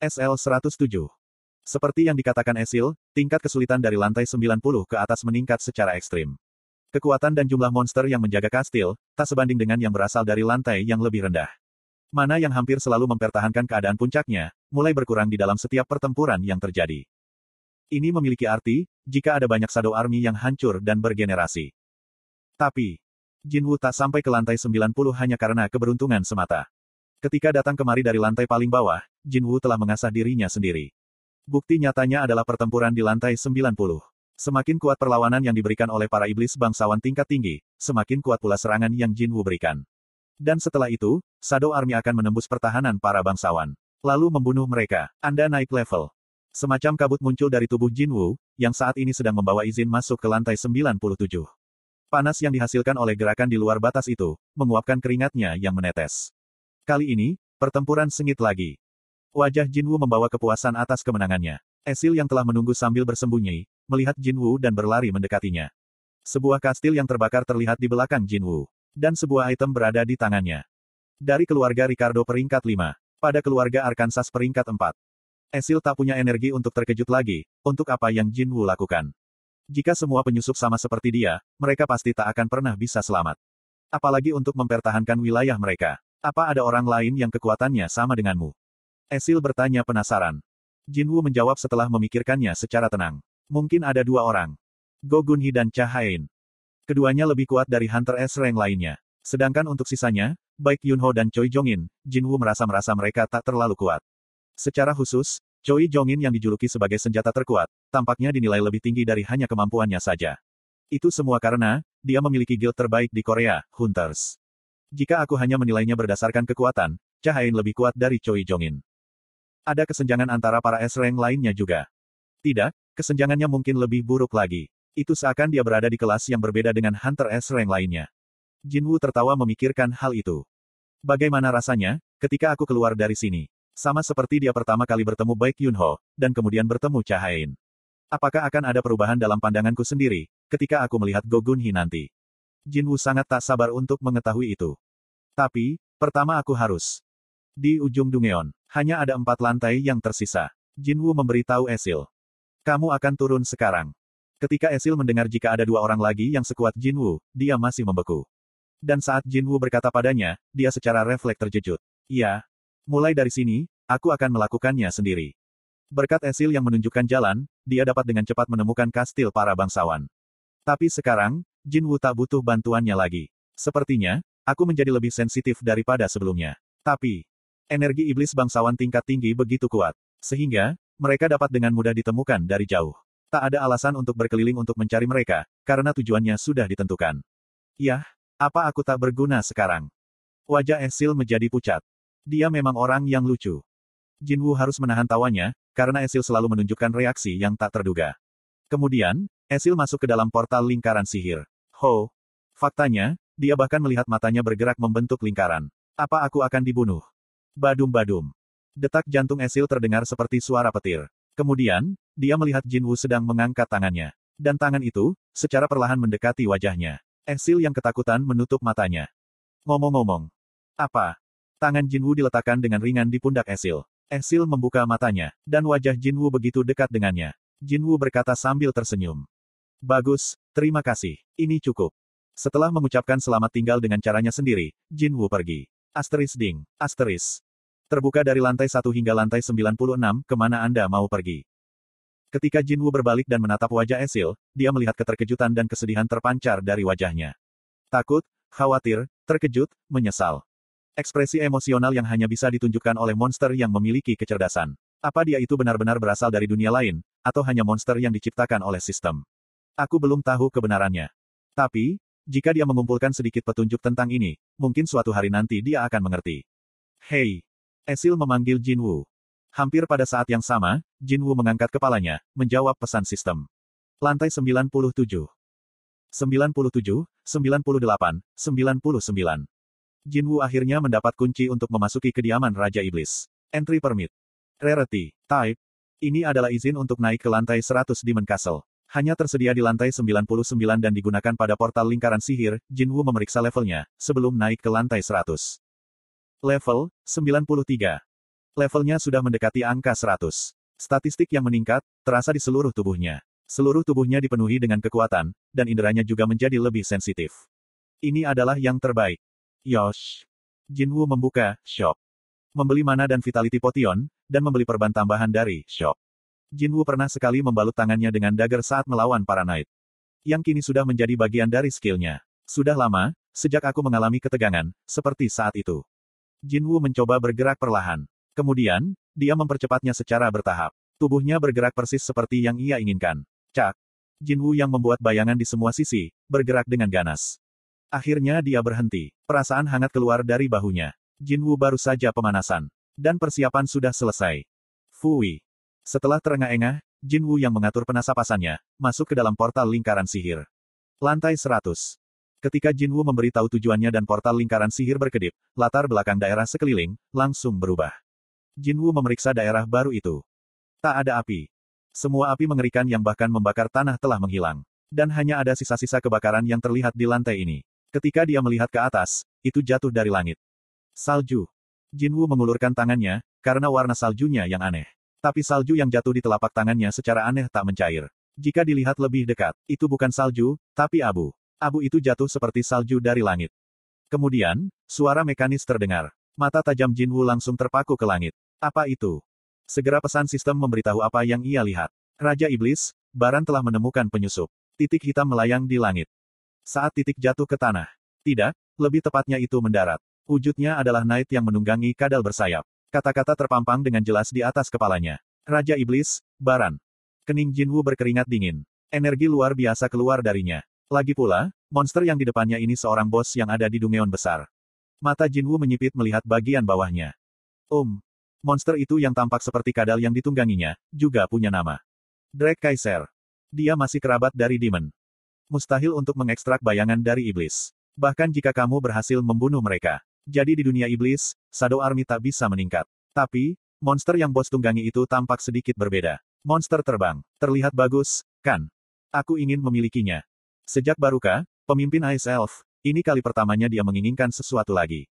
SL-107. Seperti yang dikatakan Esil, tingkat kesulitan dari lantai 90 ke atas meningkat secara ekstrim. Kekuatan dan jumlah monster yang menjaga kastil, tak sebanding dengan yang berasal dari lantai yang lebih rendah. Mana yang hampir selalu mempertahankan keadaan puncaknya, mulai berkurang di dalam setiap pertempuran yang terjadi. Ini memiliki arti, jika ada banyak Shadow Army yang hancur dan bergenerasi. Tapi, Jinwu tak sampai ke lantai 90 hanya karena keberuntungan semata. Ketika datang kemari dari lantai paling bawah, Jinwu telah mengasah dirinya sendiri. Bukti nyatanya adalah pertempuran di lantai 90. Semakin kuat perlawanan yang diberikan oleh para iblis bangsawan tingkat tinggi, semakin kuat pula serangan yang Jinwu berikan. Dan setelah itu, Shadow Army akan menembus pertahanan para bangsawan. Lalu membunuh mereka. Anda naik level. Semacam kabut muncul dari tubuh Jinwu, yang saat ini sedang membawa izin masuk ke lantai 97. Panas yang dihasilkan oleh gerakan di luar batas itu, menguapkan keringatnya yang menetes. Kali ini, pertempuran sengit lagi. Wajah Jinwu membawa kepuasan atas kemenangannya. Esil yang telah menunggu sambil bersembunyi, melihat Jinwu dan berlari mendekatinya. Sebuah kastil yang terbakar terlihat di belakang Jinwu. Dan sebuah item berada di tangannya. Dari keluarga Ricardo peringkat 5. Pada keluarga Arkansas peringkat 4. Esil tak punya energi untuk terkejut lagi, untuk apa yang Jinwu lakukan. Jika semua penyusup sama seperti dia, mereka pasti tak akan pernah bisa selamat. Apalagi untuk mempertahankan wilayah mereka. Apa ada orang lain yang kekuatannya sama denganmu? Esil bertanya penasaran. Jinwu menjawab setelah memikirkannya secara tenang. Mungkin ada dua orang. Go Gunhi dan Cha Hain. Keduanya lebih kuat dari Hunter S rank lainnya. Sedangkan untuk sisanya, baik Yunho dan Choi Jongin, Jinwu merasa-merasa mereka tak terlalu kuat. Secara khusus, Choi Jongin yang dijuluki sebagai senjata terkuat, tampaknya dinilai lebih tinggi dari hanya kemampuannya saja. Itu semua karena, dia memiliki guild terbaik di Korea, Hunters. Jika aku hanya menilainya berdasarkan kekuatan, Cahain lebih kuat dari Choi Jongin. Ada kesenjangan antara para S-rank lainnya juga. Tidak, kesenjangannya mungkin lebih buruk lagi. Itu seakan dia berada di kelas yang berbeda dengan Hunter S-rank lainnya. Jinwu tertawa memikirkan hal itu. Bagaimana rasanya, ketika aku keluar dari sini? Sama seperti dia pertama kali bertemu Baik Yunho, dan kemudian bertemu Cahain. Apakah akan ada perubahan dalam pandanganku sendiri, ketika aku melihat Gogun Hi nanti? Jinwu sangat tak sabar untuk mengetahui itu. Tapi, pertama aku harus. Di ujung Dungeon, hanya ada empat lantai yang tersisa. Jinwu memberitahu Esil. Kamu akan turun sekarang. Ketika Esil mendengar jika ada dua orang lagi yang sekuat Jinwu, dia masih membeku. Dan saat Jinwu berkata padanya, dia secara refleks terjejut. Iya, Mulai dari sini, aku akan melakukannya sendiri. Berkat Esil yang menunjukkan jalan, dia dapat dengan cepat menemukan kastil para bangsawan. Tapi sekarang, Jin Wu tak butuh bantuannya lagi. Sepertinya, aku menjadi lebih sensitif daripada sebelumnya. Tapi, energi iblis bangsawan tingkat tinggi begitu kuat. Sehingga, mereka dapat dengan mudah ditemukan dari jauh. Tak ada alasan untuk berkeliling untuk mencari mereka, karena tujuannya sudah ditentukan. Yah, apa aku tak berguna sekarang? Wajah Esil menjadi pucat. Dia memang orang yang lucu. Jinwu harus menahan tawanya, karena Esil selalu menunjukkan reaksi yang tak terduga. Kemudian, Esil masuk ke dalam portal lingkaran sihir. Ho! Faktanya, dia bahkan melihat matanya bergerak membentuk lingkaran. Apa aku akan dibunuh? Badum-badum. Detak jantung Esil terdengar seperti suara petir. Kemudian, dia melihat Jinwu sedang mengangkat tangannya. Dan tangan itu, secara perlahan mendekati wajahnya. Esil yang ketakutan menutup matanya. Ngomong-ngomong. Apa? Tangan Jinwu diletakkan dengan ringan di pundak Esil. Esil membuka matanya, dan wajah Jinwu begitu dekat dengannya. Jinwu berkata sambil tersenyum. Bagus, terima kasih, ini cukup. Setelah mengucapkan selamat tinggal dengan caranya sendiri, Jinwu pergi. Asteris ding, asteris. Terbuka dari lantai 1 hingga lantai 96, ke mana Anda mau pergi? Ketika Jinwu berbalik dan menatap wajah Esil, dia melihat keterkejutan dan kesedihan terpancar dari wajahnya. Takut, khawatir, terkejut, menyesal. Ekspresi emosional yang hanya bisa ditunjukkan oleh monster yang memiliki kecerdasan. Apa dia itu benar-benar berasal dari dunia lain, atau hanya monster yang diciptakan oleh sistem? Aku belum tahu kebenarannya. Tapi, jika dia mengumpulkan sedikit petunjuk tentang ini, mungkin suatu hari nanti dia akan mengerti. Hei! Esil memanggil Jinwu. Hampir pada saat yang sama, Jinwu mengangkat kepalanya, menjawab pesan sistem. Lantai 97. 97, 98, 99. Jinwu akhirnya mendapat kunci untuk memasuki kediaman Raja Iblis. Entry Permit. Rarity. Type. Ini adalah izin untuk naik ke lantai 100 Demon Castle. Hanya tersedia di lantai 99 dan digunakan pada portal lingkaran sihir, Jinwu memeriksa levelnya, sebelum naik ke lantai 100. Level, 93. Levelnya sudah mendekati angka 100. Statistik yang meningkat, terasa di seluruh tubuhnya. Seluruh tubuhnya dipenuhi dengan kekuatan, dan inderanya juga menjadi lebih sensitif. Ini adalah yang terbaik. Yosh. Jinwu membuka shop. Membeli mana dan vitality potion, dan membeli perban tambahan dari shop. Jinwu pernah sekali membalut tangannya dengan dagger saat melawan para knight. Yang kini sudah menjadi bagian dari skillnya. Sudah lama, sejak aku mengalami ketegangan, seperti saat itu. Jinwu mencoba bergerak perlahan. Kemudian, dia mempercepatnya secara bertahap. Tubuhnya bergerak persis seperti yang ia inginkan. Cak. Jinwu yang membuat bayangan di semua sisi, bergerak dengan ganas. Akhirnya dia berhenti. Perasaan hangat keluar dari bahunya. Jinwu baru saja pemanasan. Dan persiapan sudah selesai. Fui. Setelah terengah-engah, Jin Wu yang mengatur penasapasannya, masuk ke dalam portal lingkaran sihir. Lantai 100. Ketika Jin Wu memberitahu tujuannya dan portal lingkaran sihir berkedip, latar belakang daerah sekeliling, langsung berubah. Jin Wu memeriksa daerah baru itu. Tak ada api. Semua api mengerikan yang bahkan membakar tanah telah menghilang. Dan hanya ada sisa-sisa kebakaran yang terlihat di lantai ini. Ketika dia melihat ke atas, itu jatuh dari langit. Salju. Jin Wu mengulurkan tangannya, karena warna saljunya yang aneh. Tapi salju yang jatuh di telapak tangannya secara aneh tak mencair. Jika dilihat lebih dekat, itu bukan salju, tapi abu. Abu itu jatuh seperti salju dari langit. Kemudian, suara mekanis terdengar. Mata tajam Jin Wu langsung terpaku ke langit. Apa itu? Segera pesan sistem memberitahu apa yang ia lihat. Raja Iblis, Baran telah menemukan penyusup. Titik hitam melayang di langit. Saat titik jatuh ke tanah. Tidak, lebih tepatnya itu mendarat. Wujudnya adalah Knight yang menunggangi kadal bersayap. Kata-kata terpampang dengan jelas di atas kepalanya. Raja Iblis, Baran. Kening Jinwu berkeringat dingin. Energi luar biasa keluar darinya. Lagi pula, monster yang di depannya ini seorang bos yang ada di Dungeon besar. Mata Jinwu menyipit melihat bagian bawahnya. Um. Monster itu yang tampak seperti kadal yang ditungganginya, juga punya nama. Drake Kaiser. Dia masih kerabat dari Demon. Mustahil untuk mengekstrak bayangan dari iblis. Bahkan jika kamu berhasil membunuh mereka. Jadi di dunia iblis, Shadow Army tak bisa meningkat. Tapi, monster yang bos tunggangi itu tampak sedikit berbeda. Monster terbang. Terlihat bagus, kan? Aku ingin memilikinya. Sejak Baruka, pemimpin Ice Elf, ini kali pertamanya dia menginginkan sesuatu lagi.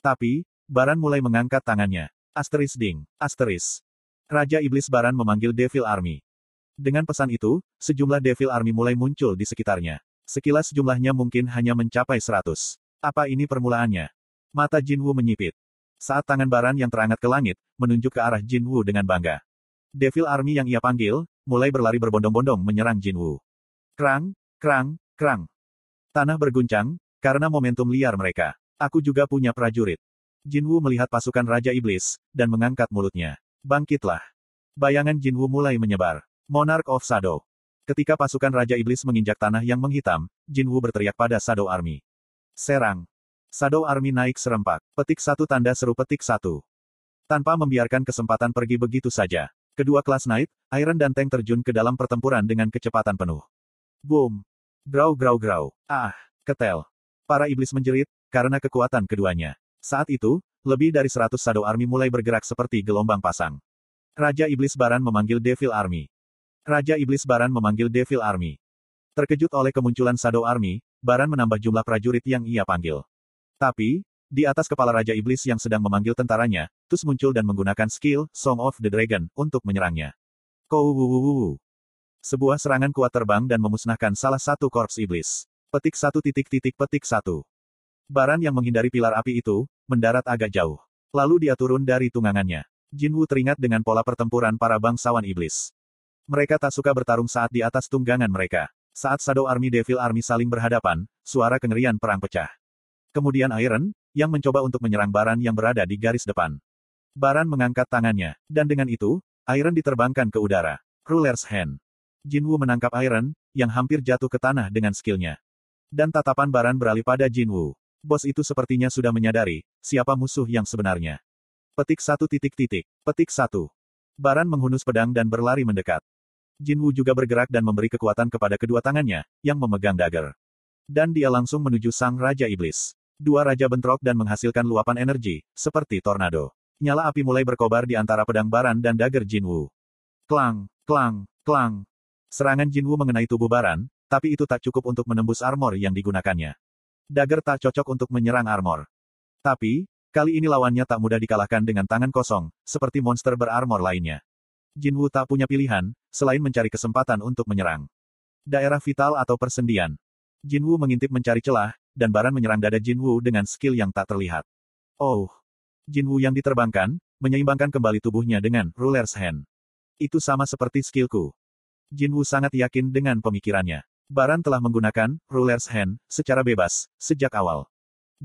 Tapi, Baran mulai mengangkat tangannya. Asteris ding, asteris. Raja Iblis Baran memanggil Devil Army. Dengan pesan itu, sejumlah Devil Army mulai muncul di sekitarnya. Sekilas jumlahnya mungkin hanya mencapai 100. Apa ini permulaannya? Mata Jin Wu menyipit. Saat tangan Baran yang terangat ke langit, menunjuk ke arah Jin Wu dengan bangga. Devil Army yang ia panggil, mulai berlari berbondong-bondong menyerang Jin Wu. Krang, krang, krang. Tanah berguncang, karena momentum liar mereka. Aku juga punya prajurit. Jin Wu melihat pasukan Raja Iblis, dan mengangkat mulutnya. Bangkitlah. Bayangan Jin Wu mulai menyebar. Monarch of Shadow. Ketika pasukan Raja Iblis menginjak tanah yang menghitam, Jin Wu berteriak pada Shadow Army. Serang. Shadow Army naik serempak. Petik satu tanda seru petik satu. Tanpa membiarkan kesempatan pergi begitu saja. Kedua kelas Knight, Iron dan Tank terjun ke dalam pertempuran dengan kecepatan penuh. Boom. Grau grau grau. Ah, ketel. Para iblis menjerit, karena kekuatan keduanya. Saat itu, lebih dari seratus Shadow Army mulai bergerak seperti gelombang pasang. Raja Iblis Baran memanggil Devil Army. Raja Iblis Baran memanggil Devil Army. Terkejut oleh kemunculan Shadow Army, Baran menambah jumlah prajurit yang ia panggil. Tapi, di atas kepala Raja Iblis yang sedang memanggil tentaranya, Tus muncul dan menggunakan skill, Song of the Dragon, untuk menyerangnya. Kou Sebuah serangan kuat terbang dan memusnahkan salah satu korps iblis. Petik satu titik titik petik satu. Baran yang menghindari pilar api itu, mendarat agak jauh. Lalu dia turun dari tunggangannya. Jinwu teringat dengan pola pertempuran para bangsawan iblis. Mereka tak suka bertarung saat di atas tunggangan mereka. Saat Shadow Army Devil Army saling berhadapan, suara kengerian perang pecah. Kemudian Iron, yang mencoba untuk menyerang Baran yang berada di garis depan. Baran mengangkat tangannya, dan dengan itu, Iron diterbangkan ke udara. Ruler's Hand. Jinwu menangkap Iron, yang hampir jatuh ke tanah dengan skillnya. Dan tatapan Baran beralih pada Jinwu. Bos itu sepertinya sudah menyadari, siapa musuh yang sebenarnya. Petik satu titik titik. Petik satu. Baran menghunus pedang dan berlari mendekat. Jinwu juga bergerak dan memberi kekuatan kepada kedua tangannya, yang memegang dagger. Dan dia langsung menuju sang Raja Iblis. Dua raja bentrok dan menghasilkan luapan energi, seperti tornado. Nyala api mulai berkobar di antara pedang Baran dan dagger Jinwu. Klang, klang, klang. Serangan Jinwu mengenai tubuh Baran, tapi itu tak cukup untuk menembus armor yang digunakannya. Dagger tak cocok untuk menyerang armor. Tapi, Kali ini lawannya tak mudah dikalahkan dengan tangan kosong, seperti monster berarmor lainnya. Jinwu tak punya pilihan, selain mencari kesempatan untuk menyerang. Daerah vital atau persendian. Jinwu mengintip mencari celah, dan Baran menyerang dada Jinwu dengan skill yang tak terlihat. Oh! Jinwu yang diterbangkan, menyeimbangkan kembali tubuhnya dengan Ruler's Hand. Itu sama seperti skillku. Jinwu sangat yakin dengan pemikirannya. Baran telah menggunakan Ruler's Hand secara bebas sejak awal.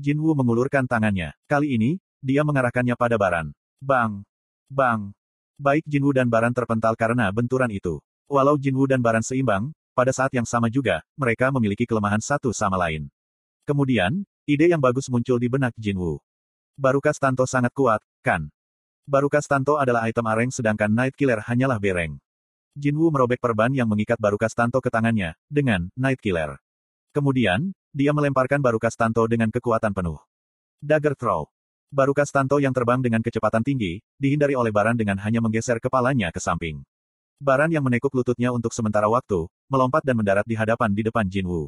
Jinwu mengulurkan tangannya. Kali ini, dia mengarahkannya pada Baran. Bang! Bang! Baik Jinwu dan Baran terpental karena benturan itu. Walau Jinwu dan Baran seimbang, pada saat yang sama juga, mereka memiliki kelemahan satu sama lain. Kemudian, ide yang bagus muncul di benak Jinwu. Barukas Tanto sangat kuat, kan? Barukas Tanto adalah item areng sedangkan Night Killer hanyalah bereng. Jinwu merobek perban yang mengikat Barukas Tanto ke tangannya, dengan Night Killer. Kemudian, dia melemparkan Barukas Tanto dengan kekuatan penuh. Dagger Throw. Barukas Tanto yang terbang dengan kecepatan tinggi, dihindari oleh Baran dengan hanya menggeser kepalanya ke samping. Baran yang menekuk lututnya untuk sementara waktu, melompat dan mendarat di hadapan di depan Jinwu.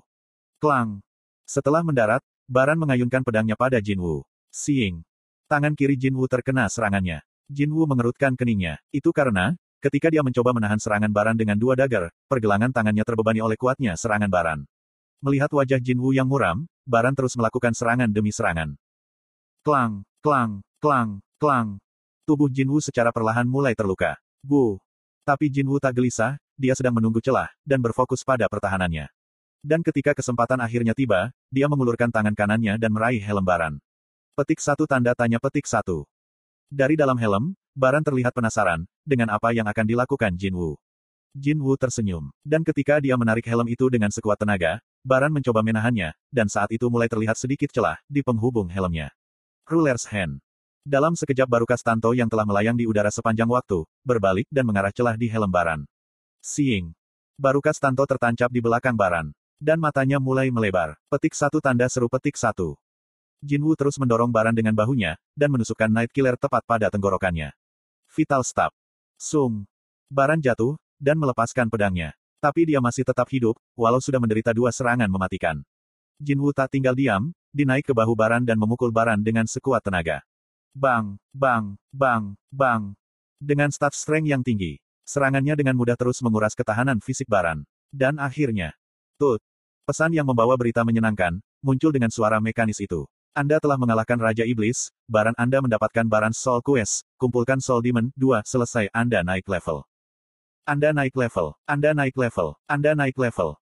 Klang. Setelah mendarat, Baran mengayunkan pedangnya pada Jinwu. Siing. Tangan kiri Jinwu terkena serangannya. Jinwu mengerutkan keningnya. Itu karena, ketika dia mencoba menahan serangan Baran dengan dua dagger, pergelangan tangannya terbebani oleh kuatnya serangan Baran. Melihat wajah Jinwu yang muram, Baran terus melakukan serangan demi serangan. Klang, klang, klang, klang. Tubuh Jinwu secara perlahan mulai terluka. Bu. Tapi Jinwu tak gelisah, dia sedang menunggu celah, dan berfokus pada pertahanannya. Dan ketika kesempatan akhirnya tiba, dia mengulurkan tangan kanannya dan meraih helm Baran. Petik satu tanda tanya petik satu. Dari dalam helm, Baran terlihat penasaran, dengan apa yang akan dilakukan Jinwu. Jinwu tersenyum. Dan ketika dia menarik helm itu dengan sekuat tenaga, Baran mencoba menahannya, dan saat itu mulai terlihat sedikit celah di penghubung helmnya. Ruler's Hand. Dalam sekejap baru Kastanto yang telah melayang di udara sepanjang waktu, berbalik dan mengarah celah di helm Baran. Seeing. Baru Kastanto tertancap di belakang Baran. Dan matanya mulai melebar. Petik satu tanda seru petik satu. Jinwu terus mendorong Baran dengan bahunya, dan menusukkan Night Killer tepat pada tenggorokannya. Vital Stab. Sung. Baran jatuh, dan melepaskan pedangnya. Tapi dia masih tetap hidup, walau sudah menderita dua serangan mematikan. Jinwu tak tinggal diam, dinaik ke bahu Baran dan memukul Baran dengan sekuat tenaga. Bang, bang, bang, bang. Dengan stat strength yang tinggi, serangannya dengan mudah terus menguras ketahanan fisik Baran. Dan akhirnya, Tut. Pesan yang membawa berita menyenangkan, muncul dengan suara mekanis itu. Anda telah mengalahkan Raja Iblis, Baran Anda mendapatkan Baran Soul Quest, kumpulkan Soul Demon, 2, selesai Anda naik level. Anda naik level. Anda naik level. Anda naik level.